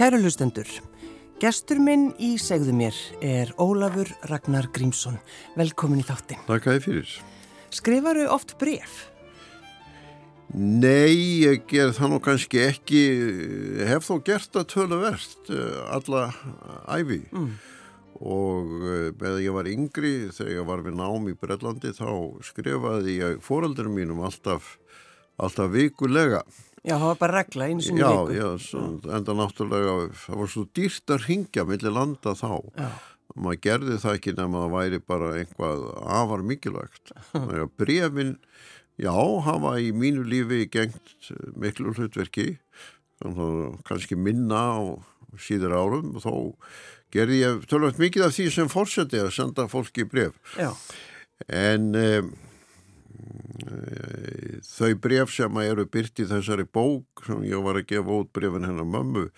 Kæru hlustendur, gestur minn í segðu mér er Ólafur Ragnar Grímsson. Velkomin í þáttin. Takk að þið fyrir. Skrifaru oft bref? Nei, ég ger það nú kannski ekki, hef þó gert það töluvert alla æfi mm. og með að ég var yngri þegar ég var við nám í Brellandi þá skrifaði ég fóraldurum mínum alltaf, alltaf vikulega. Já, það var bara regla einu sinni já, viku. Já, svo, enda náttúrulega, það var svo dýrt að ringja millir landa þá. Já. Maður gerði það ekki nema að það væri bara einhvað afar mikilvægt. Þannig að brefin, já, hafa í mínu lífi gengt miklu hlutverki, kannski minna á síður árum og þó gerði ég tölvægt mikið af því sem fórseti að senda fólki bref. Já. En... Um, þau bref sem eru byrt í þessari bók sem ég var að gefa út brefin hennar mömmu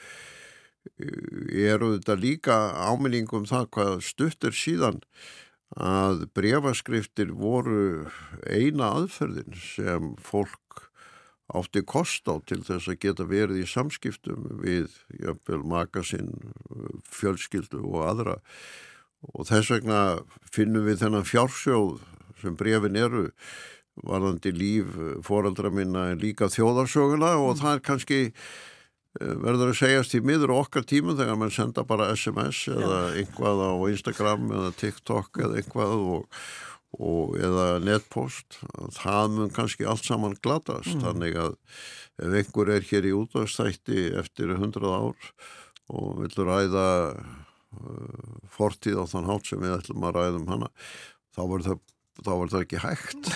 eru þetta líka áminningum það hvað stuttir síðan að brefaskriftir voru eina aðferðin sem fólk átti kost á til þess að geta verið í samskiptum við jöfnvel makasinn, fjölskyldu og aðra. Og þess vegna finnum við þennan fjársjóð sem brefin eru varðandi líf fóraldra minna en líka þjóðarsöguna og það er kannski verður að segjast í miður okkar tíma þegar mann senda bara SMS eða einhvað á Instagram eða TikTok eða einhvað og, og eða netpost. Það mun kannski allt saman glatast. Mm. þannig að ef einhver er hér í útastætti eftir 100 ár og vil ræða uh, fortíð á þann hátt sem við ætlum að ræðum hana þá verður það þá var það ekki hægt.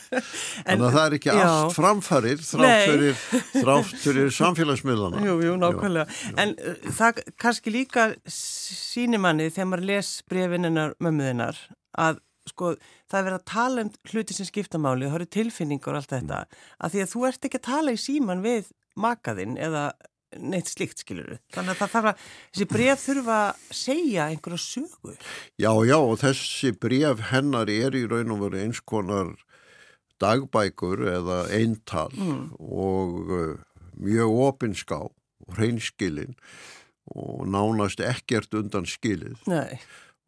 En það er ekki já. allt framfærir þrátt fyrir, samfélagsmiðlana. Jú, jú, nákvæmlega. Já, já. en uh, það kannski líka sínir manni þegar maður les brefininnar mömmuðinnar að sko það er verið að tala um hluti sem skiptamáli og það eru tilfinningar og allt þetta. Að því að þú ert ekki að tala í síman við makaðinn eða neitt slikt skiluru. Þannig að það þarf að þessi bref þurfa að segja einhverja sögu. Já, já og þessi bref hennar er í raun og veru eins konar dagbækur eða eintal mm. og uh, mjög opinská og hreinskilin og nánast ekkert undan skilið. Nei.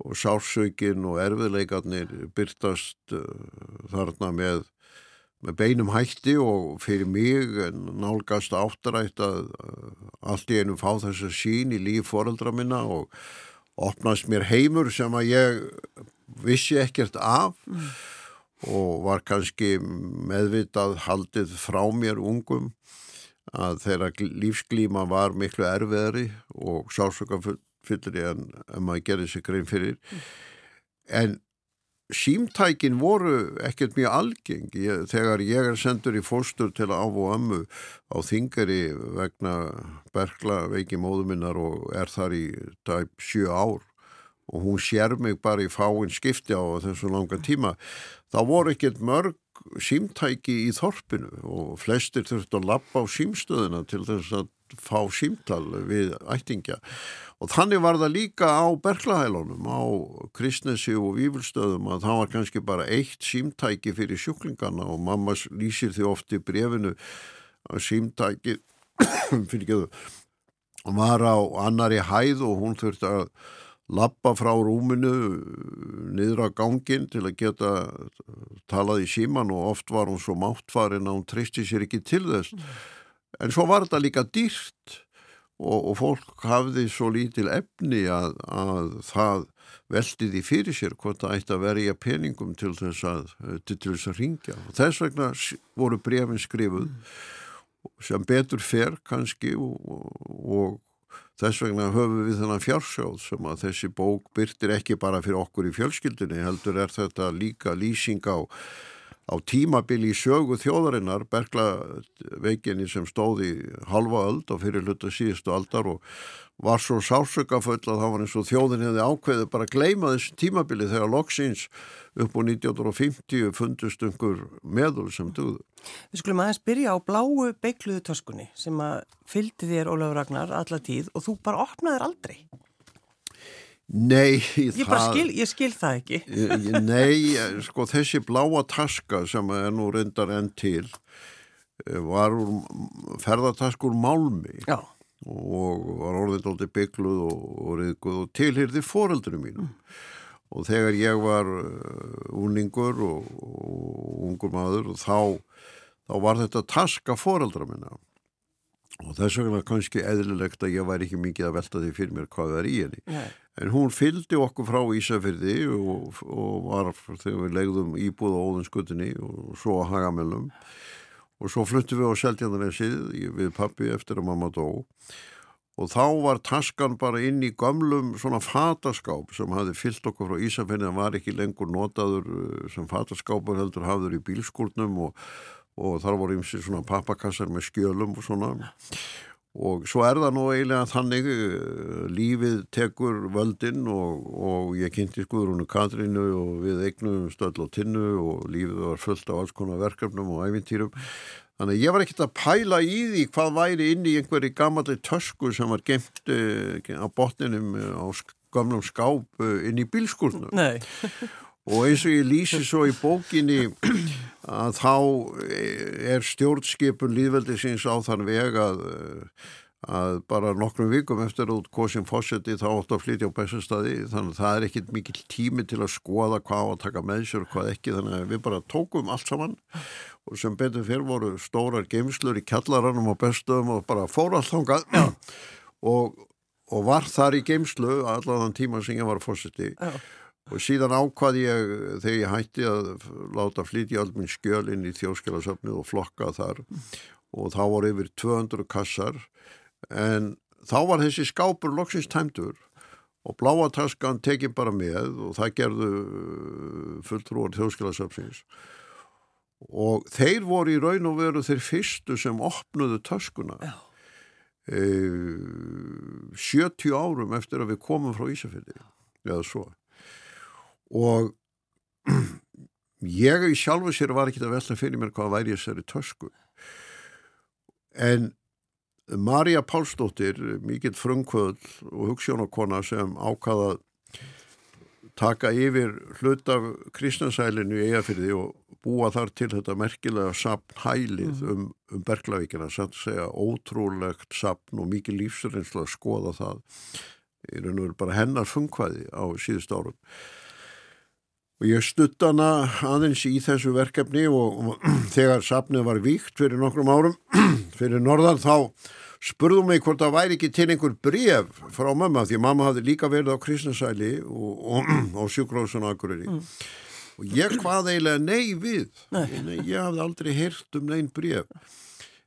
Og sársökin og erfiðleikarnir byrtast uh, þarna með með beinum hætti og fyrir mig nálgast áttarætt að allt í einu fá þess að sín í líf foreldra minna og opnast mér heimur sem að ég vissi ekkert af mm. og var kannski meðvitað haldið frá mér ungum að þeirra lífsglíma var miklu erfiðari og sásökafyllir en, en maður gerði sig grein fyrir en símtækin voru ekkert mjög algeng. Ég, þegar ég er sendur í fóstur til að áfu ömmu á þingari vegna bergla veiki móðuminnar og er þar í tæp sjö ár og hún sér mig bara í fáinn skipti á þessu langa tíma þá voru ekkert mörg símtæki í þorpinu og flestir þurftu að lappa á símstöðuna til þess að fá símtal við ættingja. Og þannig var það líka á Berklahælunum á Kristnesi og Vífulstöðum að það var kannski bara eitt símtæki fyrir sjúklingarna og mamma lýsir því oft í brefinu að símtæki fyrir geðu var á annari hæð og hún þurfti að lappa frá rúminu niður á gangin til að geta talað í síman og oft var hún svo máttfarin að hún tristi sér ekki til þess en svo var þetta líka dýrt og, og fólk hafði svo lítil efni að, að það veldi því fyrir sér hvort það ætti að verja peningum til þess að, til, þess að ringja og þess vegna voru brefin skrifuð sem betur fer kannski og, og þess vegna höfum við þennan fjársjóð sem að þessi bók byrtir ekki bara fyrir okkur í fjölskyldinni heldur er þetta líka lýsing á á tímabili í sögu þjóðarinnar berglaveikinni sem stóði halva öld og fyrir hluta síðustu aldar og var svo sásökaföll að það var eins og þjóðin hefði ákveðið bara að gleima þessu tímabili þegar loksins upp á 1950 fundust einhver meðul sem duðu. Við skulum aðeins byrja á bláu beikluðu töskunni sem að fylgdi þér Ólafur Ragnar alla tíð og þú bara opnaðir aldrei. Nei, ég, það, skil, ég skil það ekki. nei, sko þessi bláa taska sem er nú reyndar enn til eh, var ferðartaskur Málmi Já. og var orðin aldrei byggluð og, reyðguð og tilhyrði fóreldurum mínum. Mm. Og þegar ég var uh, úningur og, og ungur maður og þá, þá var þetta taska fóreldra minna og þess vegna kannski eðlilegt að ég væri ekki mikið að velta því fyrir mér hvað er í henni. Nei. En hún fylgdi okkur frá Ísafyrði og, og var þegar við legðum íbúð á óðinskutinni og svo að hagamellum og svo fluttum við á Seldjarnanesið við pappi eftir að mamma dó og þá var taskan bara inn í gamlum svona fataskáp sem hafi fyllt okkur frá Ísafyrði það var ekki lengur notaður eh, sem fataskápur heldur hafður í bílskúrnum og og þar voru ymsið svona pappakassar með skjölum og svona. Og svo er það nú eiginlega þannig eh, lífið tekur völdin og, og ég kynnti skuðrúnu Katrínu og við eignum stöll og tinnu og lífið var fullt af alls konar verkefnum og æfintýrum þannig ég var ekkert að pæla í því hvað væri inn í einhverju gammalli tösku sem var gemt uh, á botninum uh, á gamlum skáp inn í bílskurnum og eins og ég lýsi svo í bókinni að þá er stjórnskipun líðveldisins á þann veg að, að bara nokkrum vikum eftir út kosin fósetti þá ótt að flytja á bestastadi þannig að það er ekkit mikil tími til að skoða hvað að taka með sér og hvað ekki. Þannig að við bara tókum allt saman. Og sem betur fyrr voru stórar geimslur í kjallaranum og bestum og bara fór allt þangað. Og, og var þar í geimslu allan tíma sem ég var fósetti og og síðan ákvað ég þegar ég hætti að láta flytja all minn skjöl inn í þjóðskjálasöfnið og flokka þar. Og þá voru yfir 200 kassar. En þá var þessi skápur loksins tæmtur og bláataskan tekið bara með og það gerðu uh, fulltrúar þjóðskjálasöfnins og þeir voru í raun og veru þeir fyrstu sem opnuðu taskuna Já. 70 e, árum eftir að við komum frá Ísafjörði eða svo og ég í sjálfu sér var ekki að velta fyrir mér hvað væri þessari tösku. En Marja Pálsdóttir mikill frumkvöld og hugssjónakona sem ákvaða taka yfir hlut af kristnansælinu í eigafyrði og búa þar til þetta merkilega sapn hælið mm. um, um Berglavíkina sem segja ótrúlegt sapn og mikið lífsreynslu að skoða það. Í raun og veru bara hennar fungkvæði á síðust árum og ég stutt hana aðeins í þessu verkefni og, og þegar safnið var víkt fyrir nokkrum árum fyrir norðan þá spurðum mig hvort það væri ekki til einhver bref frá mamma því mamma hafði líka verið á Kristnesæli og, og, og sjúkrósun Akureyri. Mm. og ég hvað eiginlega nei við. Nei. Nei, ég hafði aldrei heyrt um neinn bref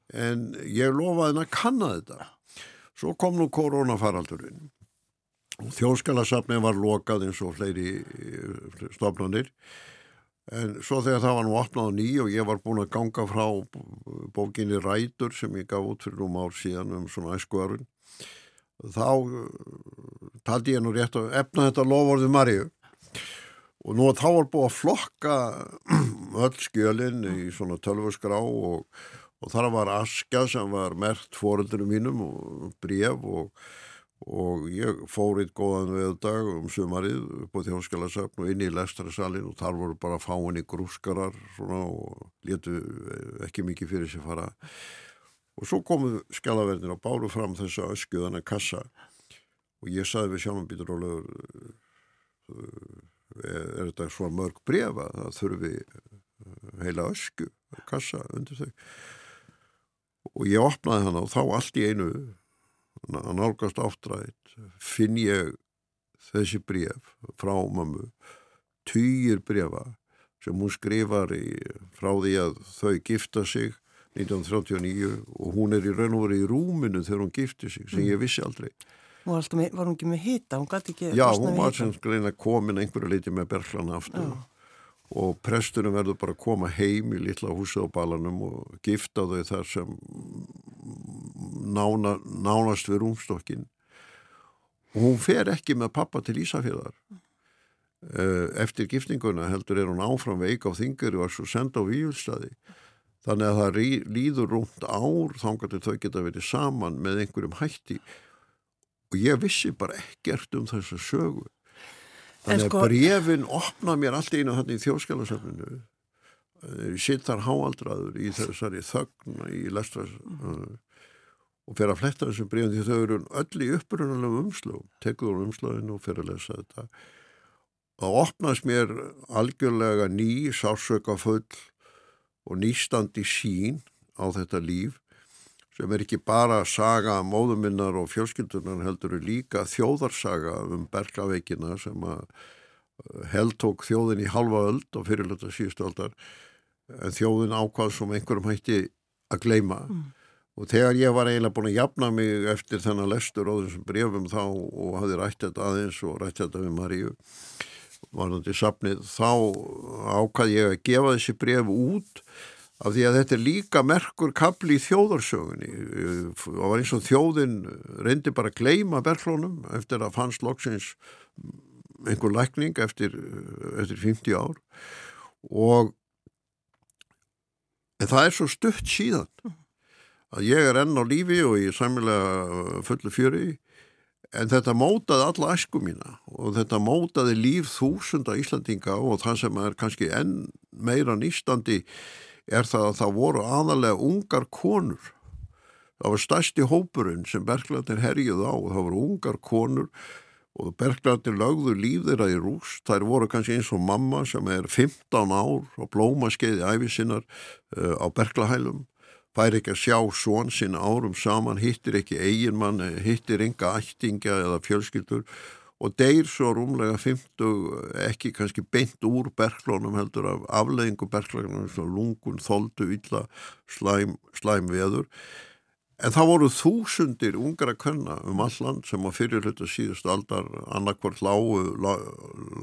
en ég lofaði henn að kanna þetta. Svo kom nú koronafaraldurinn Þjóðskalasafni var lokað eins og fleiri eh, stofnanir. En svo þegar það var nú opnað ný og ég var búin að ganga frá bókinni Rætur sem ég gaf út fyrir um ár síðan um svona æskuarun þá eh, taldi ég nú rétt að efna þetta lofórðu Marju og nú þá var búin að flokka öll skjölinn í svona tölvusgrá og, og þar var askja sem var mert fóreldunum mínum og bref og og ég fór eitt góðan veðdag um sumarið upp á þjóðskjálasöfn og inn í lestrasalinn og þar voru bara fáinni grúskarar svona, og letu eh, ekki mikið fyrir sér fara. Og svo komuð skjálaverðin og báru fram þessa öskuðana kassa. Og ég saði við sjámanbítur og lögur eh, er þetta svo mörg brefa það þurfi eh, heila ösku kassa undir þau og ég opnaði hana og þá allt í einu að nálgast áttræðit finn ég þessi bref frá mammu týjir brefa sem hún skrifar í, frá því að þau gifta sig 1939 og hún er í raun og verið í rúminu þegar hún gifti sig sem mm. ég vissi aldrei með, Var hún ekki með? Hún Já, hún var sem skreina komin einhverju leiti með berglana aftur Já og prestunum verður bara að koma heim í litla húsa á balanum og gifta þau þar sem nána, nánast við rúmstokkin og hún fer ekki með pappa til Ísafjörðar eh, eftir giftinguna heldur er hún áfram veik á þingur og er svo senda á výjulstaði þannig að það líður rúmt ár þangar til þau geta verið saman með einhverjum hætti. Og ég vissi bara ekkert um þessa sögu. Þannig að sko... brefin opna mér allt einu hann í þjóðskjálasöfninu sitt þar háaldraður í þessari þögn í lestras mm. og fer að fletta þessum bregðum því þau eru öll í upprunnulegum umslögum, tekur úr umslöginu og fer að lesa þetta. Það opnast mér algjörlega ný, sársöka full og nýstandi sín á þetta líf sem er ekki bara saga móðuminnar og fjölskyldunar heldur líka þjóðarsaga um berglaveikina sem að eh, heldtók þjóðin í halva öld og fyrirlöta síðustu þjóðin ákvað sem einhverjum hætti að gleima mm. Og þegar ég var eiginlega búin að jafna mig eftir þennan lestur á þessum brefum þá og hafði rætt þetta aðeins og rætt þetta við Maríu, varðandi sapnið, þá ákvað ég að gefa þessi bref út af því að þetta er líka merkur kapli í þjóðarsögunni. Það var eins og þjóðin reyndi bara að gleima berglónum eftir að fanns loksins einhver lækning eftir, eftir 50 ár og en það er svo stutt síðan að ég er enn á lífi og ég er sæmilega fullu fjöri en þetta mótaði alla æsku mína og þetta mótaði líf þúsunda Íslandinga og það sem er kannski enn meira nýstandi er það að það voru aðalega ungar konur. Það var stærsti hópurinn sem Berglandir herjuð á og það voru ungar konur og Berglandir lögðu líf þeirra í rúst. Þær voru kannski eins og mamma sem er 15 ár og blóma skeiði æfisinnar uh, á Berglahælum fær ekki að sjá svon sín árum saman, hittir ekki eiginmann, hittir enga ættinga eða fjölskyldur og deyr svo rúmlega 50 ekki kannski beint úr berglónum heldur af afleggingu berglónum lungun, þóldu, ylla slæm, slæm veður en það voru þúsundir ungar að könna um all land sem á fyrirluta síðust aldar annarkvart lágu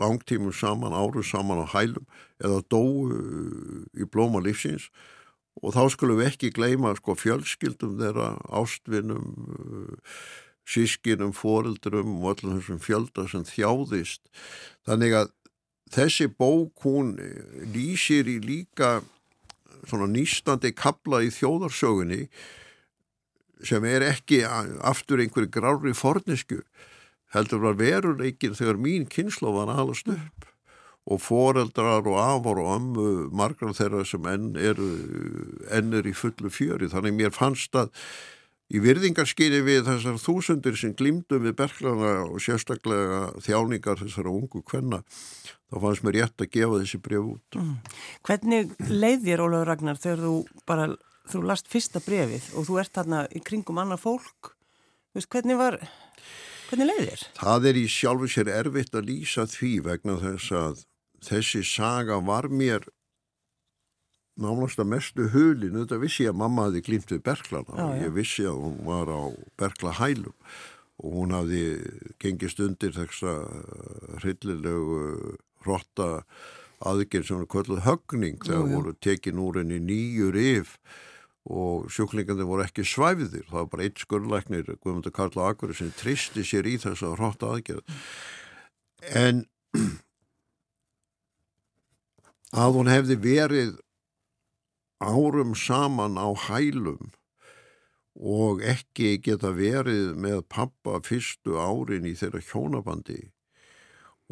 langtímum saman, áru saman á hælum eða dóu í blóma lífsins og þá skulum við ekki gleyma sko, fjölskyldum þeirra, ástvinum, uh, sískinum, foreldrum og öllum þessum fjölda sem þjáðist. Þannig að þessi bók hún lýsir í líka svona nýstandi kabla í þjóðarsögunni sem er ekki aftur einhverju grári fornisku heldur var veruleikin þegar mín kynslo var alast upp og foreldrar og afar og ömmu margar þeirra sem enn er, enn er í fullu fjöri. Þannig mér fannst að í virðingarskýri við þessar þúsundir sem glimdu við berglana og sérstaklega þjáningar þessara ungu kvenna þá fannst mér rétt að gefa þessi bref út. Mm. Hvernig leið þér Ólaður Ragnar þegar þú bara þú last fyrsta brefið og þú ert þarna í kringum annað fólk Veist, hvernig var hvernig leið þér? Það er í sjálfu sér erfitt að lýsa því vegna þess að þessi saga var mér náttúrulega mestu hulin, þetta vissi ég að mamma hafi glýmt við Berklana og ég vissi að hún var á Berkla hælum og hún hafi gengist undir þessa hryllilegu hrotta aðgjörn sem var kvölduð högning þegar voru tekin úr henni nýjur yf og sjúklingandi voru ekki svæfðir. Það var bara eitt skurðlæknir Guðmundur Karl Akuri sem tristi sér í þessa hrotta aðgjörn en að hún hefði verið árum saman á hælum og ekki geta verið með pappa fyrstu árin í þeirra hjónabandi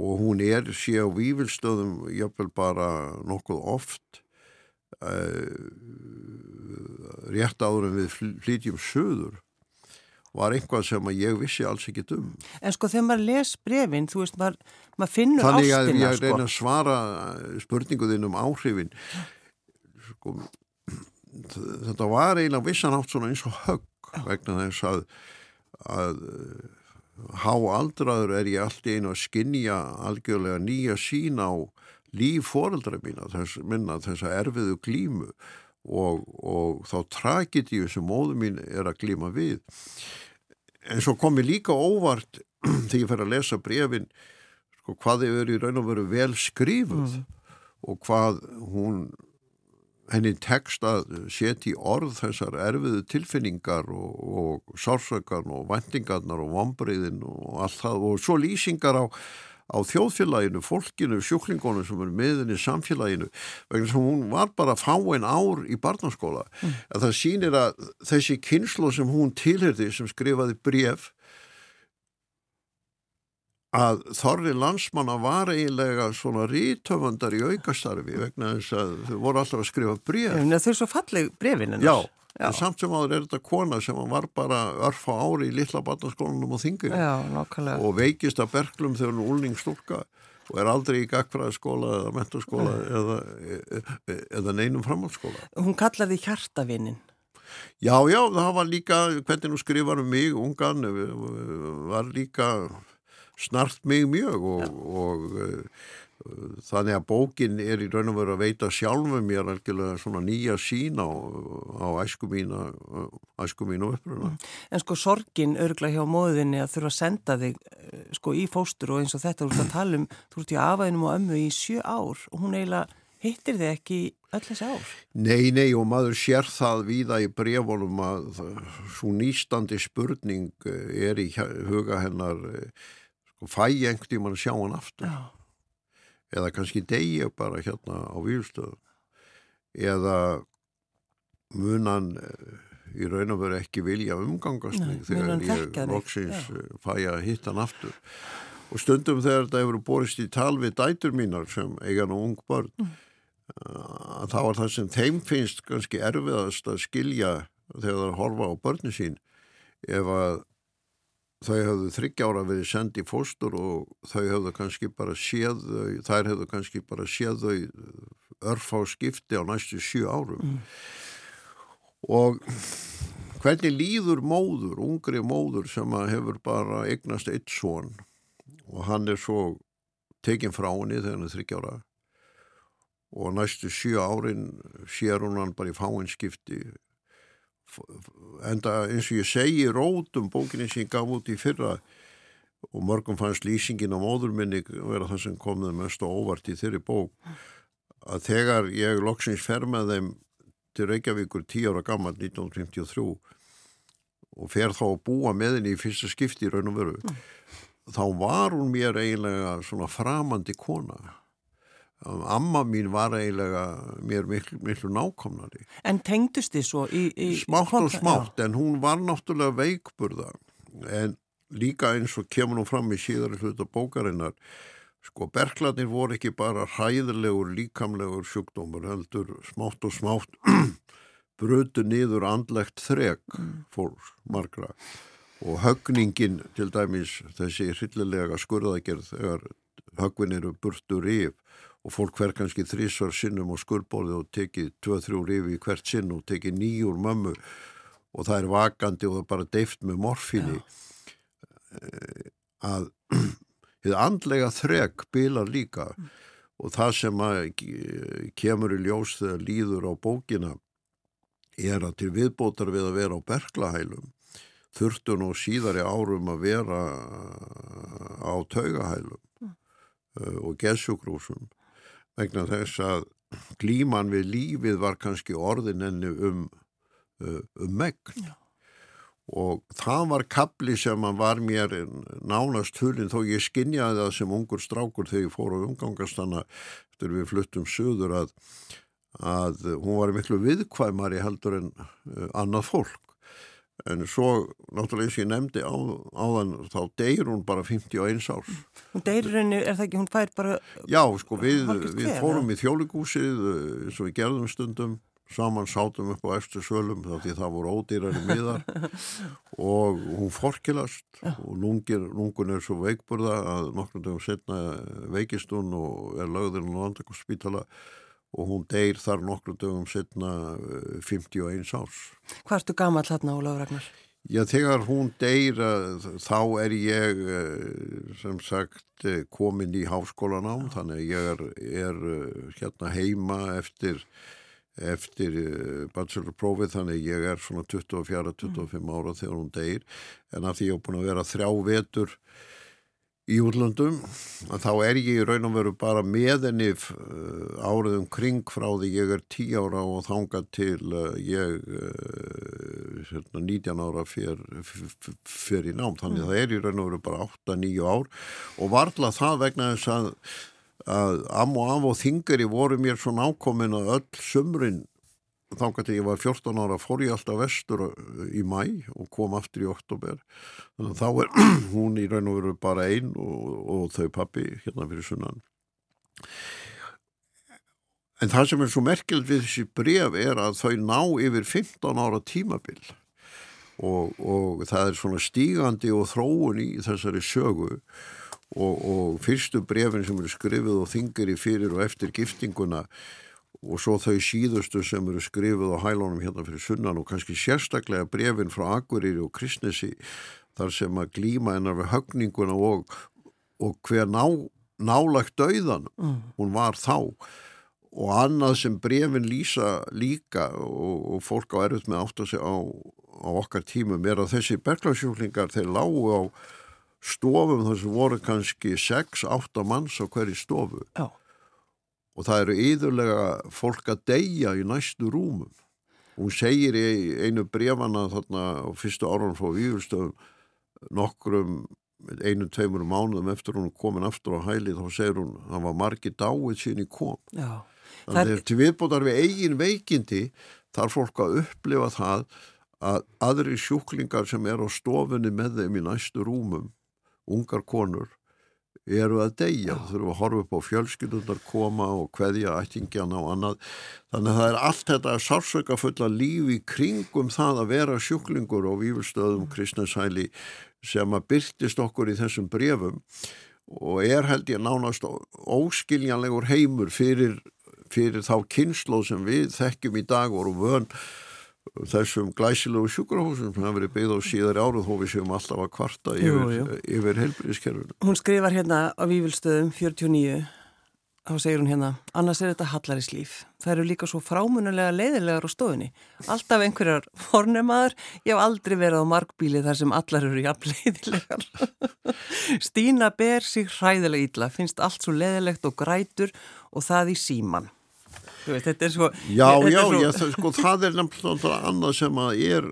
og hún er sé á vývilstöðum jöfnvel bara nokkuð oft rétt áður en við flytjum söður var einhvað sem ég vissi alls ekki um. En sko þegar maður les brefin, þú veist, maður, maður finnur ástina. Þannig að ég sko. reyna að svara spurninguðinn um áhrifin. Sko, þetta var eiginlega vissan átt svona eins og högg vegna þess að, að há aldraður er ég alltaf einu að skinja algjörlega nýja sín á líf foreldra mína, þess, minna þess að erfiðu glímu og, og þá tragedíu sem móðu mín er að glíma við en svo kom ég líka óvart þegar ég fer að lesa brefin sko, hvað þau eru í raun og veru vel skrifuð mm. og hvað hún henni tekst að setja í orð þessar erfiðu tilfinningar og, og sársökan og vendingarnar og vombriðin og allt það og svo lýsingar á á þjóðfélaginu, fólkinu, sjúklingunum sem eru meðin í samfélaginu vegna sem hún var bara fáin ár í barnaskóla. Mm. Það sýnir að þessi kynslu sem hún tilherði sem skrifaði bref að þorri landsmanna var eiginlega svona rítöfandar í aukastarfi vegna þess að þau voru alltaf að skrifa bref. Þau er svo fallið brefinu. Já, Já. En samt sem áður er þetta kona sem var bara örf á ári í litla barnaskólanum og þingir og veikist að berglum þegar hún úlning stúlka og er aldrei í gagfræðaskóla eða menturskóla eða, eða, eða neinum framhaldsskóla. Hún kallaði hjartavinnin. Já, já, það var líka, hvernig hún skrifar um mig, ungan, var líka snart mig mjög og, og þannig að bókin er í raun og veru að veita sjálfum mér algjörlega svona nýja sín á, á æsku mína æsku mínu uppruna. Mm. En sko sorgin örgla hjá móðinni að þurfa að senda þig eh, sko í fóstur og eins og þetta, þú ert að tala um þú ert í afaðinum og ömmu í sjö ár og hún eiginlega hittir þig ekki öll þessi ár? Nei, nei og maður sér það víða í brefunum að svo nýstandi spurning eh, er í huga hennar eh, sko fæ einhvern tíman að sjá hann aftur. Já eða kannski degja bara hérna á výlstöðum eða munan eh, í raun og veru ekki vilja umgangast mig þegar ég loksins eh, fæ að hitta hann aftur. Og stundum þegar þetta hefur borist í tal við dætur mínar sem eiga nú ung börn mm. að þá er það sem þeim finnst kannski erfiðast að skilja þegar það er að horfa á börni sín ef að þau hafðu þryggjára verið sendið fóstur og þau hafðu kannski bara séð þær hafðu kannski bara séð þau örf á skipti á næstu sjö árum mm. og hvernig líður móður, ungri móður sem hefur bara eignast eitt svon og hann er svo tekinn frá henni þegar hann er þryggjára og næstu sjö árin sér hún hann bara í fáinskipti enda eins og ég segi rótum bókinni sem ég gaf út í fyrra og mörgum fannst lýsingin á móðurminni vera það sem kom það mest óvart í þeirri bók að þegar ég loksins fer með þeim til Reykjavíkur 10 ára gammal 1953 og fer þá að búa með henni í fyrsta skipti í raun og veru mm. þá var hún mér eiginlega svona framandi kona Amma mín var eiginlega mér miklu, miklu nákomnari. En tengdust þið svo í... í smátt og smátt, já. en hún var náttúrulega veikburða. En líka eins og kemur nú fram í síðari hluta bókarinnar, sko berglarnir voru ekki bara hræðilegur, líkamlegur sjúkdómur, heldur smátt og smátt brutu niður andlegt þreg mm. fólks, margra. Og högningin, til dæmis, þessi hryllilega skurðagerð, þegar högvin eru burtur yf, og fólk hver kannski þrísvar sinnum á skurðbólið og tekið 2-3 rifi hvert sinn og tekið nýjur mömmu. Og það er vakandi og það er bara deift með morfinni að þið andlega þreg bilar líka. Mm. og það sem kemur í ljós þegar líður á bókina er að til viðbótar við að vera á berglahælum þurftun og síðari árum að vera á taugahælum mm. og gessugrúsum vegna þess að glíman við lífið var kannski orðin enni um, uh, um megn Já. og það var kapli sem var mér nánast hulin þó ég skinjaði það sem ungur strákur þegar ég fór á umgangastanna eftir við fluttum söður að, að hún var miklu viðkvæmari heldur en uh, annað fólk en svo náttúrulega eins og ég nefndi á, áðan þá deyir hún bara 51 árs hún deyrir henni, er það ekki, hún fær bara já, sko við, við hver, fórum ja? í þjóligúsið eins og við gerðum stundum saman sátum upp á eftir sölum þá því það voru ódýrar í miðar og hún forkilast ja. og lungir, lungun er svo veikburða að nokkur dögum setna veikist hún og er lögðurinn á andakosspítala og hún deyr þar nokkru dögum setna 51 eh, árs. Hvað ertu gammal þarna, Ólaf Ragnar? Já, þegar hún deyr eh, þá er ég eh, sem sagt komin í háskólanám, þannig að ég er, er hérna heima eftir, eftir bachelorprófið, þannig að ég er svona 24-25 mm. ára þegar hún deyr, en að því ég er búin að vera þrjá vetur í útlöndum þá er ég í raun og veru bara með henni uh, áriðum kring frá því ég er 10 ára og þanga til uh, ég uh, 19 hérna, ára fyrir í nám þannig mm. það er í raun og veru bara 8-9 ár og varðla það vegna þess að, að am og af og þingari voru mér svo nákomin að öll sumrin þannig að ég var 14 ára fór ég alltaf vestur uh, í mæ og kom aftur í oktober þannig að þá er hún í raun og veru bara einn og, og þau pappi hérna fyrir sunnan. En það sem er svo merkjöld við þessi bref er að þau ná yfir 15 ára tímabil. Og, og það er svona stígandi og þróun í þessari sögu. Og, og fyrstu brefin sem eru skrifið og þingir í fyrir og eftir giftinguna og svo þau síðustu sem eru skrifið á hælunum hérna fyrir sunnan og kannski sérstaklega brefin frá Akureyri og Kristnesi þar sem að glíma hennar við högninguna og, og hver ná, nálagt dauðan mm. hún var þá og annað sem brefin lýsa líka og, og fólk á erfitt með átt að segja á, á okkar tímum er að þessi berglagsjúklingar þeir lágu á stofum þar sem voru kannski 6-8 manns á hverju stofu Já. Og það eru yðurlega fólk að deyja í næstu rúmum hún segir í einu brefana þarna á fyrstu árun frá Víðurstöðum nokkrum einu, tveimur mánuðum eftir hún komin aftur á hæli þá segir hún að það var margi dáið sín í kom Já. þannig að til viðbótar við eigin veikindi þarf fólk að upplifa það að aðri sjúklingar sem er á stofunni með þeim í næstu rúmum ungar konur eru að deyja, þú þurfum að horfa upp á fjölskyldundar koma og hveðja ættingjana og annað, þannig að það er allt þetta sársöka fulla lífi kringum það að vera sjúklingur og výfustöðum kristnæsæli sem að byrtist okkur í þessum brefum og er held ég nánast óskiljanlegur heimur fyrir, fyrir þá kynnslóð sem við þekkjum í dag voru vön þessum glæsilegu sjúkrahúsum sem hafa verið byggð á síðar áruð þó við séum alltaf að kvarta yfir, jú, jú. yfir helbriðiskerfinu. Hún skrifar hérna á Vívilstöðum 49 þá segir hún hérna, annars er þetta hallaríslíf. Það eru líka svo frámunulega leiðilegar á stofunni. Alltaf einhverjar fornemaður, ég hef aldrei verið á markbíli þar sem allar eru jafn leiðilegar. Stína ber sig hræðilega ítla, finnst allt svo leiðilegt og grætur og það í síman. Veist, þetta er svo... Já, já, svo... Já, það, sko, það er nefnilega annað sem að er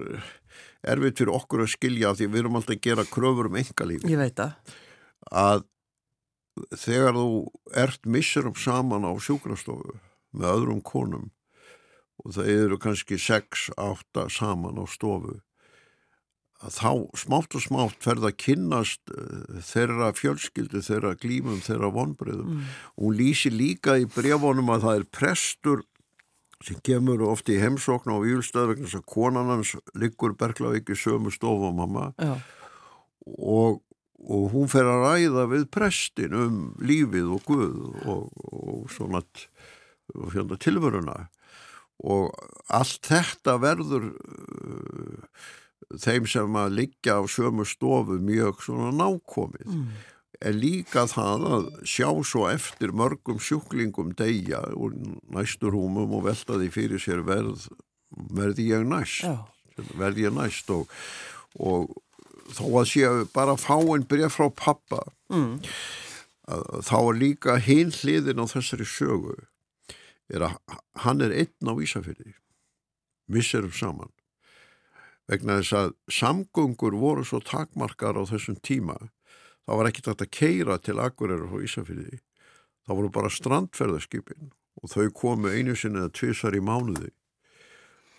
erfitt fyrir okkur að skilja því við erum alltaf að gera kröfur um engalífi. Ég veit það. Að þegar þú ert missurum saman á sjúkrastofu með öðrum konum og það eru kannski 6-8 saman á stofu að þá smátt og smátt ferða að kynnast uh, þeirra fjölskyldu, þeirra glímum, þeirra vonbreyðum mm. hún lýsi líka í brefunum að það er prestur sem kemur ofti í heimsókn á výlstöð vegna þess að konan hans liggur Berglavík í sömu stofu mamma Já. og, og hún fer að ræða við prestin um lífið og Guð og, og svona og tilvöruna og allt þetta verður uh, þeim sem að liggja á sömu stofu mjög svona nákomið mm. er líka það að sjá svo eftir mörgum sjúklingum deyja og næstur húmum og velta því fyrir sér verð verði ég næst Já. verði ég næst og, og þó að sé bara fá einn bref frá pappa mm. þá er líka hinn hliðin á þessari sögu er að hann er einn á Ísafjörði misserum saman vegna þess að samgöngur voru svo takmarkar á þessum tíma það var ekkert að keira til Akureyra og Ísafyrði það voru bara strandferðarskipin og þau komu einu sinni eða tvísar í mánuði.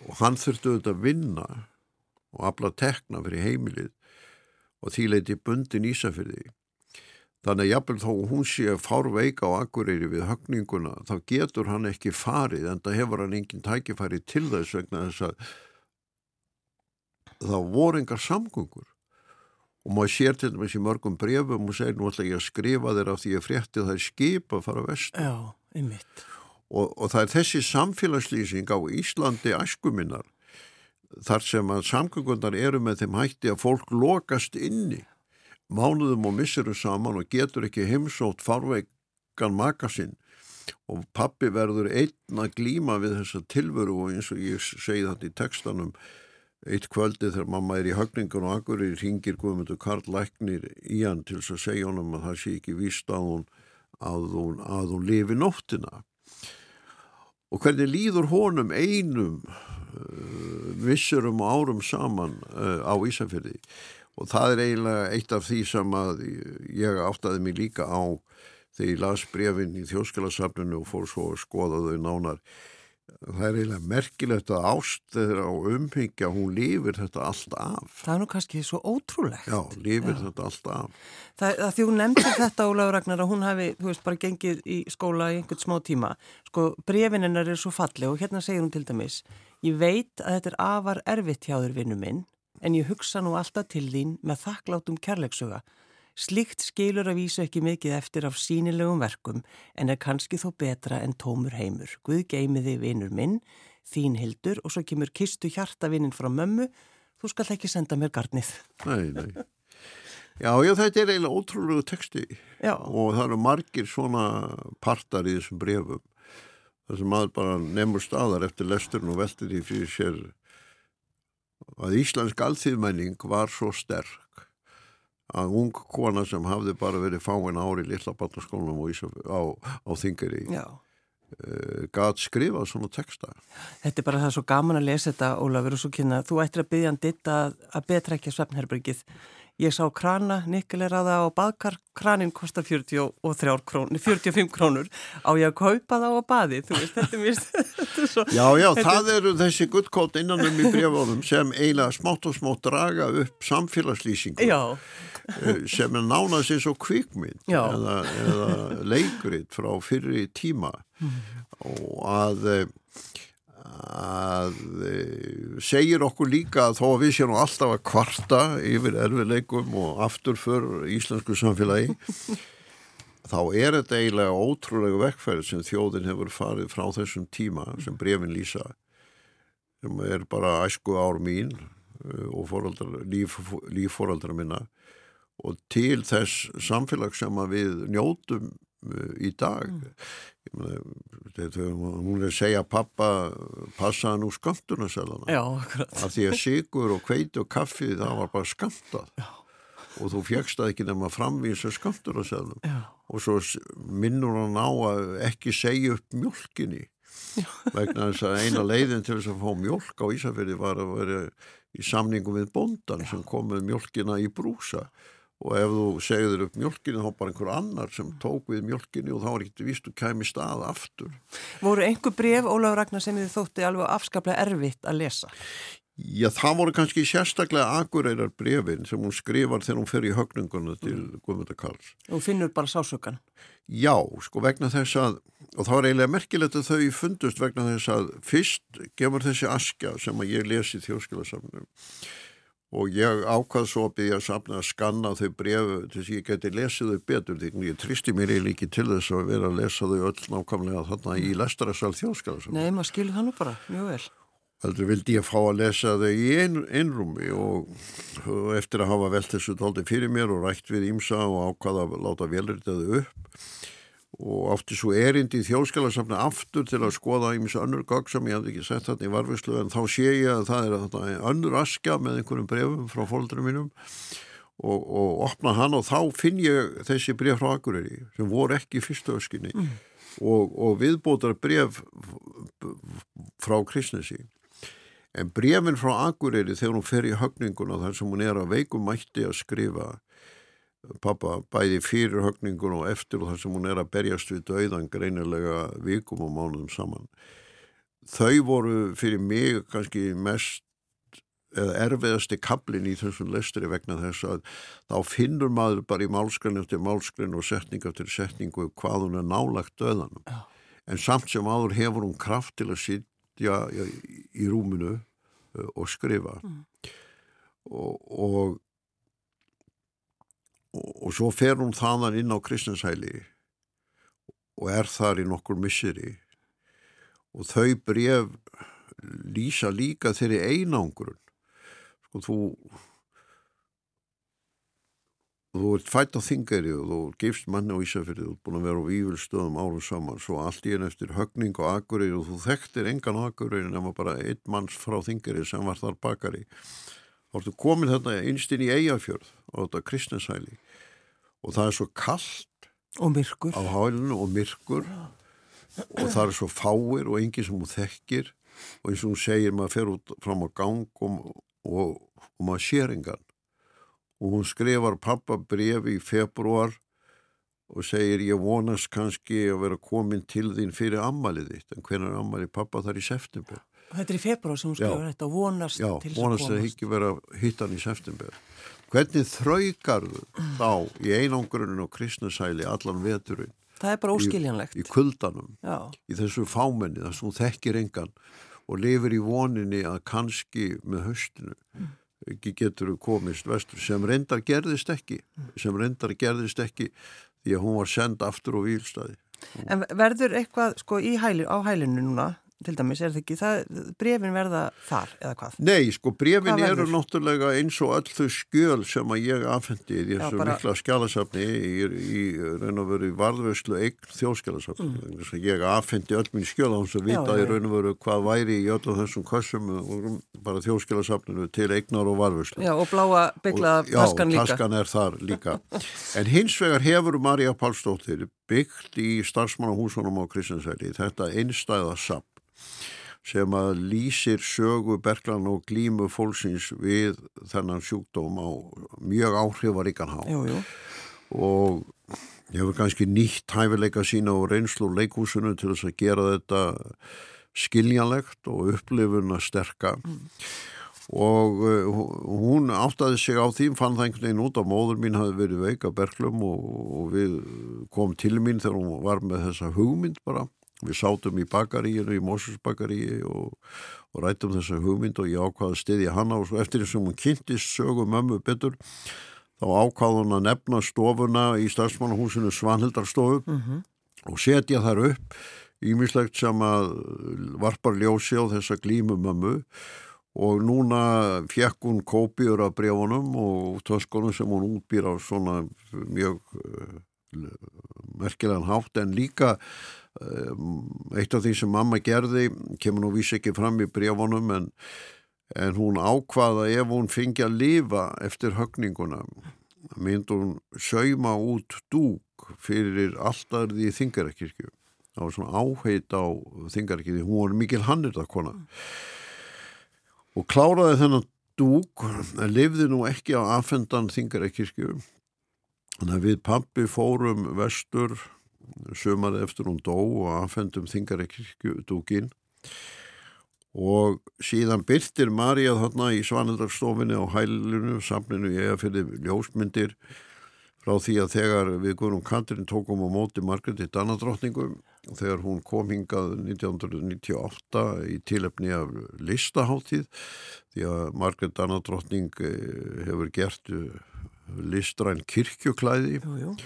Og hann þurfti auðvitað að vinna og afla tekna fyrir heimilið og því leiti bundin Ísafyrði þannig að jafnvel þó hún sé fárveika á Akureyri við högninguna þá getur hann ekki farið en það hefur hann engin tækifæri til þess vegna þess að þá voru engar samgöngur. Og maður sér til dæmis í mörgum brefum og segir nú ætla ég að skrifa þeirra því ég frétti það er skip að fara vest og, og það er þessi samfélagslýsing á Íslandi æskuminnar þar sem að samgöngundar eru með þeim hætti að fólk lokast inni mánuðum og missirum saman og getur ekki heimsótt farveikan makasinn og pappi verður einn að glíma við þessa tilveru og eins og ég segi þetta í tekstanum Eitt kvöldi þegar mamma er í högningun og akkurir ringir Guðmundur Karl Læknir í hann til þess að segja honum að það sé ekki víst að hún, að hún, að hún lifi nóttina. Og hvernig líður honum einum uh, vissurum og árum saman uh, á Ísafjörði og það er eiginlega eitt af því sem að ég áttaði mig líka á þegar ég las brefin í þjóðskjálasafninu og fór svo að skoða þau nánar það er eiginlega merkilegt að ástöður á umhyggja, hún lifir þetta allt af. Það er nú kannski svo ótrúlegt. Já, lifir Já. þetta allt af. Það, það því hún nefndi þetta Ólaður Ragnar að hún hafi, þú veist, bara gengið í skóla í einhvern smá tíma. Sko, brefininnar er svo falli og hérna segir hún til dæmis, ég veit að þetta er afar erfitt hjá þér vinnu minn, en ég hugsa nú alltaf til þín með þakklátum kærleiksuga. Slikt skilur að vísa ekki mikið eftir af sínilegum verkum en er kannski þó betra en tómur heimur. Guð geimiði vinur minn, þín hildur og svo kemur kistu hjartavinnin frá mömmu, þú skal ekki senda mér garnið. Nei, nei. Já, já, þetta er eiginlega ótrúlegu texti já. og það eru margir svona partar í þessum brefum. Það sem maður bara nefnur staðar eftir lesturinn og veltir því fyrir sér að Íslensk alþýðmenning var svo sterk að ung kona sem hafði bara verið fáin ári í Lillabarnaskólanum á, á Þingari uh, eh, gæt skrifað svona texta. Þetta er bara það svo gaman að lesa þetta Ólafur og svo kynna, þú ættir að byggja hann ditt að, að betra ekki að svefnherbergið. Ég sá krana, nikkel er að það á baðkar, kranin kostar 43 krónur, 45 krónur. Á ég að kaupa það á baði, þú veist, þetta er mér, þetta er svo... Já, já, það eru þessi gullkótt innanum í brefunum sem eiginlega smátt og smátt draga upp samfélagslýsingu. Eh, sem er nánast eins og kvikmynd eða, eða leikrit frá fyrri tíma mm. og að eh, að e, segir okkur líka að þó að við séum alltaf að kvarta yfir erfileikum og afturför íslensku samfélagi þá er þetta eiginlega ótrúlega verkfærið sem þjóðin hefur farið frá þessum tíma sem brefin lýsa sem er bara æsku ár mín e, og lífforaldra minna og til þess samfélag sem við njótum í dag. Mm. þetta, hún er að segja pappa passa nú skamtuna af því að sigur og kveiti og kaffi það var bara skamtað Já. og þú fjækst að ekki nefn að framvísa skamtuna og svo minnur hann á að ekki segja upp mjölkinni vegna þess að eina leiðin til þess að fá mjölk á Ísafjörði var að vera í samningum við bondan sem kom með mjölkina í brúsa og ef þú segður upp mjölkinu þá bara einhver annar sem tók við mjölkinu og þá er ekkert vist að kæmi stað aftur. Voru einhver bref, Ólaður Ragnar, sem þið þótti alveg afskaplega erfitt að lesa? Já, það voru kannski sérstaklega agureirar brefin sem hún skrifar þegar hún fer í högninguna til mm. Guðmunda Karls. Og finnur bara sásökan? Já, sko vegna þess að, og það var eiginlega merkilegt að þau fundust vegna þess að fyrst gefur þessi askja sem að ég lesi í þjóðskilasamnum og ég ákvað svo að byggja að sapna að skanna þau brefu til þess að ég geti lesið þau betur því ég tristi mér eiginlega ekki til þess að vera að lesa þau öll nákvæmlega þarna í lestarasal þjóðskala Nei, maður skilur það nú bara, mjög vel. Aldrei vildi ég fá að lesa þau í ein, einrúmi og, og eftir að hafa velt þessu tóldi fyrir mér og rætt við ímsa og ákvaða að láta velritaðu upp og átti svo erindi í þjóðskjálarsamna aftur til að skoða einmis önnur gagg sem ég hafði ekki sett þarna í varfislu en þá sé ég að það er þarna önnur askja með einhverjum brefum frá fólkdurum mínum og, og opna hann og þá finn ég þessi bref frá Akureyri sem voru ekki í fyrstu öskinni mm. og, og viðbótar bref frá Kristnesi en brefin frá Akureyri þegar hún fer í högninguna þar sem hún er að veikum mætti að skrifa pappa bæði fyrir högningun og eftir og þar sem hún er að berjast við dauðan greinilega vikum og mánuðum saman. Þau voru fyrir mig kannski mest eða erfiðasti kablin í þessum lestri vegna þess að þá finnur maður bara í málskrin eftir málskrin og setning eftir setningu hvað hún er nálagt döðanum. En samt sem áður hefur hún kraft til að sitja í rúminu og skrifa. Mm. Og, og og, og svo fer hún þanan inn á kristinshæli og er þar í nokkur misseri. Og þau bref lýsa líka þeirri einangrun. Sko þú þú ert fætt á þingari og þú gefst manni á Ísafjörði og búin að vera á vývilstöðum árum saman svo allt í enn eftir högning og agurri og þú þekktir engan agurri nema bara einn manns frá þingari sem var þar bakari. þá ertu komin þetta einstinn í Eyjafjörð á þetta kristnesæli og það er svo kallt og myrkur. á hálinu og myrkur. Og það er svo fáir og enginn sem hún þekkir. Og eins og hún segir maður fer út fram á gang og, og, og maður sér engan. Og hún skrifar pappa brefi í februar og segir ég vonast kannski að vera komin til þín fyrir ammalið þitt. En hvernig er ammalið pappa þar í september Þetta er í februar sem hún skrifur þetta og vonast Já, til þess að komast Já, vonast að ekki vera hittan í september. Hvernig þraukar þú þá í einangruninu og kristnusæli allan veturinn? Það er bara óskiljanlegt. Í, í kuldanum, Já. í þessu fámenni þar sem hún þekkir engan og lifir í voninni að kannski með höstinu mm. ekki getur komist vestur sem reyndar gerðist ekki sem reyndar gerðist ekki því að hún var send aftur á výlstaði En verður eitthvað sko hæli, á hælinu núna til dæmis, er það ekki, það, brefin verða þar eða hvað? Nei, sko brefin eru náttúrulega eins og öll þau skjöl sem að ég afhendi í þessu bara... mikla skjálasafni í, í raun og veru varðvöslu eign þjóðskjálasafni mm. ég afhendi öll mín skjöl á hans að vita í raun og veru hvað væri í öllum þessum kassum bara þjóðskjálasafninu til eignar og varðvöslu Já, og bláa bygglaða taskan líka. Já, taskan er þar líka. En hins vegar hefur Marja Pálsdóttir byggt í starfsmannahúsunum á Kristinsæli þetta einstæða samt sem að lýsir sögu Berglan og glímu fólksins við þennan sjúkdóm á mjög áhrifaríkan há og hefur kannski nýtt hæfileika sína og reynslu leikúsinu til þess að gera þetta skiljanlegt og upplifuna sterka. Mm. og uh, hún áttaði sig á því fann það einhvern veginn út að móður mín hafi verið veik af Berglum og, og við kom til mín þegar hún var með þessa hugmynd bara Við sátum í bakaríinu, í Mósusbakaríi og, og rættum þessa hugmynd og ég ákvaði stiðja hana og svo eftir þess að hún kynntist sögu mömmu betur þá ákvaði hún að nefna stofuna í stafsmannahúsinu Svanhildarstofu mm -hmm. og setja þar upp ímislegt sem að varpar ljósi á þessa glímu mömmu og núna fjekk hún kópjur af brefunum og töskunum sem hún útbýr á svona mjög uh, merkilegan hátt en líka eitt af því sem mamma gerði kemur nú vísi ekki fram í brefunum en, en hún ákvaða ef hún fengi að lifa eftir högninguna mynd hún sauma út dúk fyrir alltaf því þingarakirkju. Það var svona áheit á þingarakirkju hún var mikil hannirðakona og kláraði þennan dúk en lifði nú ekki á afhendan þingarakirkju. Þannig að við pappi fórum vestur sömari eftir hún dó og aðfendum þingarekirkjudúkin og síðan byrtir Marja þarna í Svaneldarstofinni á hælinu, samlinu ég að fyrir ljósmyndir frá því að þegar við Guðrún Kandrin tókum á móti Margreði Danadrottningum þegar hún kom hingað 1998 í tilefni af listaháttíð því að Margreði Danadrottning eh, hefur gert eh, listræn kirkjuklæði. Jú, jú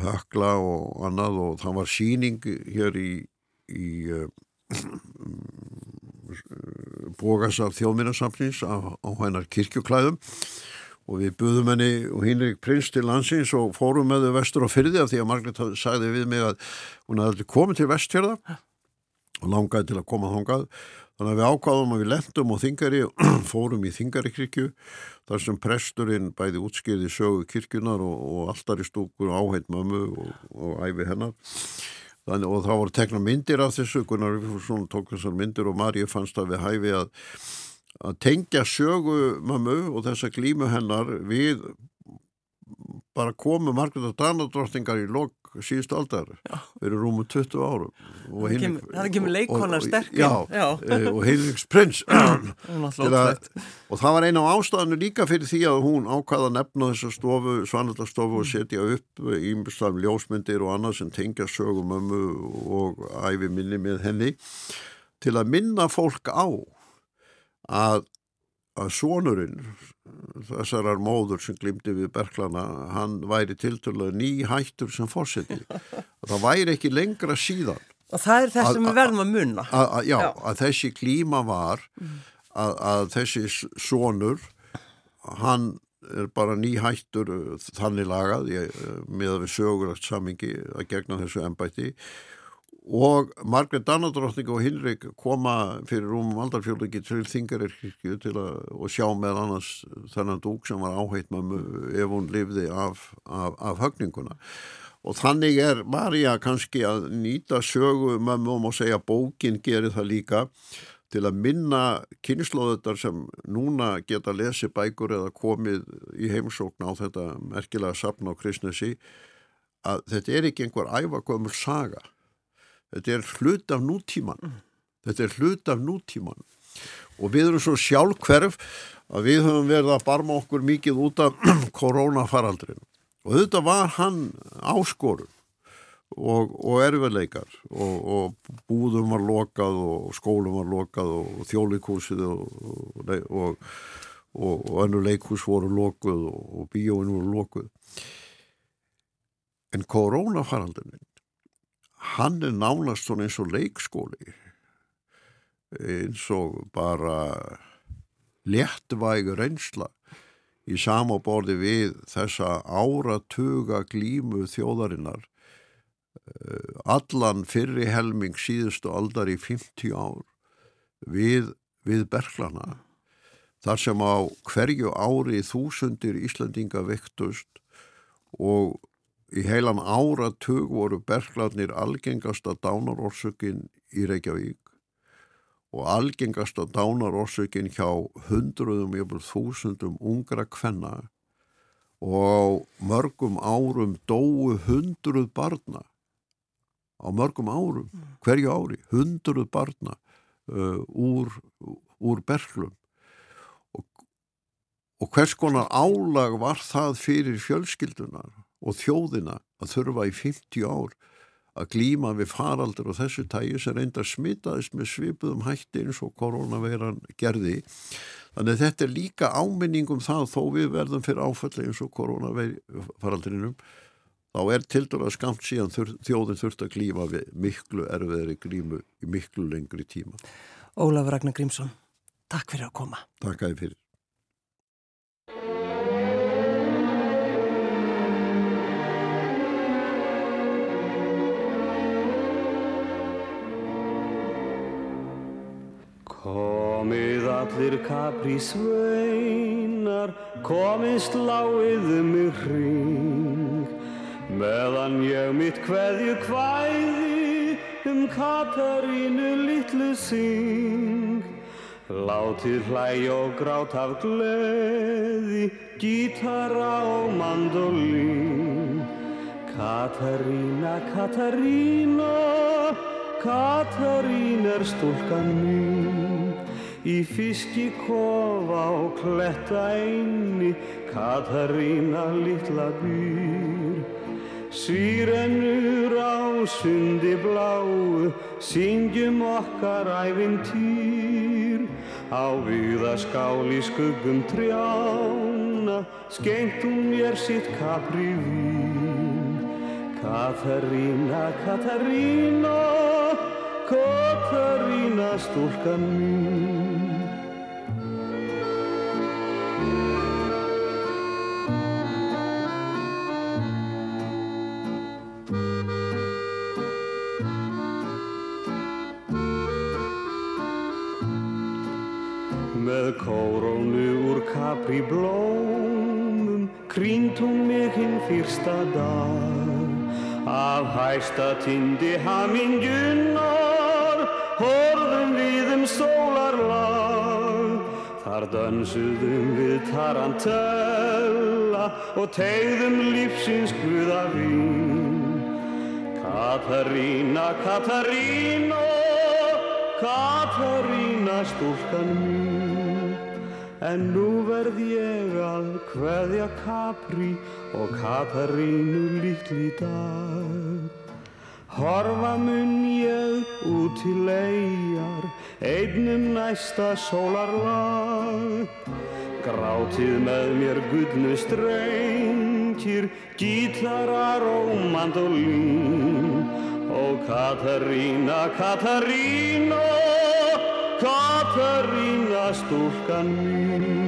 hökla og annað og það var síning hér í, í uh, bógasaf þjóðminnasamlins á, á hennar kirkjuklæðum og við buðum henni og Hínrik Prins til landsins og fórum með þau vestur á fyrði af því að Margret sagði við mig að hún hefði komið til vestfjörða og langaði til að koma þongað Þannig að við ákváðum að við lendum á Þingari fórum í Þingari kirkju þar sem presturinn bæði útskýrði sögu kirkjunar og, og alltaf í stúkur áheit mömu og, og æfi hennar. Þannig, og þá voru tekna myndir af þessu, Gunnar Rífursson tók þessar myndir og Marja fannst að við hæfi að, að tengja sögu mömu og þessa glímu hennar við bara komu Margreðar Danadróttingar í lok síðustu aldar. Fyrir rúmum 20 árum. Það kemur leikonar sterkir já, já. Eh, og Heilriks prins. Og það var eina á ástæðanu líka fyrir því að hún ákvaða að nefna þessa stofu, svanaldarstofu og setja upp ímestafn ljósmyndir og annað sem tengja sögum ömmu og æfi minni með henni. Til að minna fólk á að að sonurinn þessarar móður sem glimti við Berklana hann væri tilturlega ný hættur sem fórseti það væri ekki lengra síðan og það er þess sem við verðum að munna að, að, já, já, að þessi klíma var mm. að, að þessi sonur hann er bara ný hættur þannig lagað. Með að við sögulegt samingi að gegna þessu ennbætti og Margret Danadrótting og Hinrik koma fyrir rúmum aldarfjörleiki til Þingarirkirkju til að og sjá með annars þennan dúk sem var áheit með ef hún lifði af, af, af högninguna og þannig er Marja kannski að nýta sögu mjög og segja bókin gerir það líka til að minna kynnslóðutar sem núna geta lesið bækur eða komið í heimsókn á þetta merkilega sapn á Kristnesi að þetta er ekki einhver æfagömmul saga. Þetta er hlut af nútíman. Þetta er hlut af nútíman. Og við erum svo sjálfkverf að við höfum verið að barma okkur mikið út af koronafaraldrinu. Og þetta var hann áskorun og, og erfiðleikar og, og búðum var lokað og skólum var lokað og þjólikúsið og, og önnu leikús voru lokuð og bíóin voru lokuð. En koronafaraldrinu, hann er nánast svona eins og leikskóli. Eins og bara léttvægur reynsla í samáborði við þessa áratuga glímu þjóðarinnar eh, allan fyrri helming síðustu aldar í 50 ár við, við Berglana þar sem á hverju ári þúsundir Íslandinga vektust og í heilan áratug voru Berglanir algengasta dánarorsökin í Reykjavík og algengast að dánar orsökin hjá hundruðum, jöfnvel þúsundum ungra kvenna og mörgum árum dóu hundruð barna. Á mörgum árum, mm. hverju ári hundruð barna uh, úr, úr berglum og, og hvers konar álag var það fyrir fjölskyldunar og þjóðina að þurfa í 50 ár að glíma við faraldur og þessu tægi sem reynda smitaðist með svipuðum hætti eins og koronaveiran gerði. Þannig að þetta er líka áminningum það þó við verðum fyrir áfalli eins og koronafaraldrinum þá er til dæra skamt síðan þjóðin þurft að glíma við miklu erfiðri glímu í miklu lengri tíma. Ólaf Ragnar Grímsson, takk fyrir að koma. Takk að þið fyrir. Komið allir kapri sveinar, komið sláiðu mig hring, meðan ég mitt hverju kvæði um Katarínu litlu syng. Látið hlæg og grát af gleði, gítara og mandolín. Katarína, Katarína, Katarín er stúlkan mín Í fiski kofa og kletta einni Katarína litla býr Sýrennur á sundi bláu Syngjum okkar æfintýr Á viðaskál í skuggum trjána hún mér sitt kapri vín Katarína, Katarína Katarína stúlkan mín Með kórónu úr kapri blómum Krýnt hún mig hinn fyrsta dag. Af hæsta tindi haminguna horfum við um sólarlag. Þar dansuðum við tarantella og tegðum lífsins guða vín. Katarína, Katarína, Katarína stúlkan mín En nú verð ég að hveðja Capri og Katarínu litli dag Horfa mun ég út til legar, einnum næsta sólarlag. Grátið með mér gullnu strengir, gítarar og mandolín. Og Katarína, Katarína, Katarína stúlkan mín.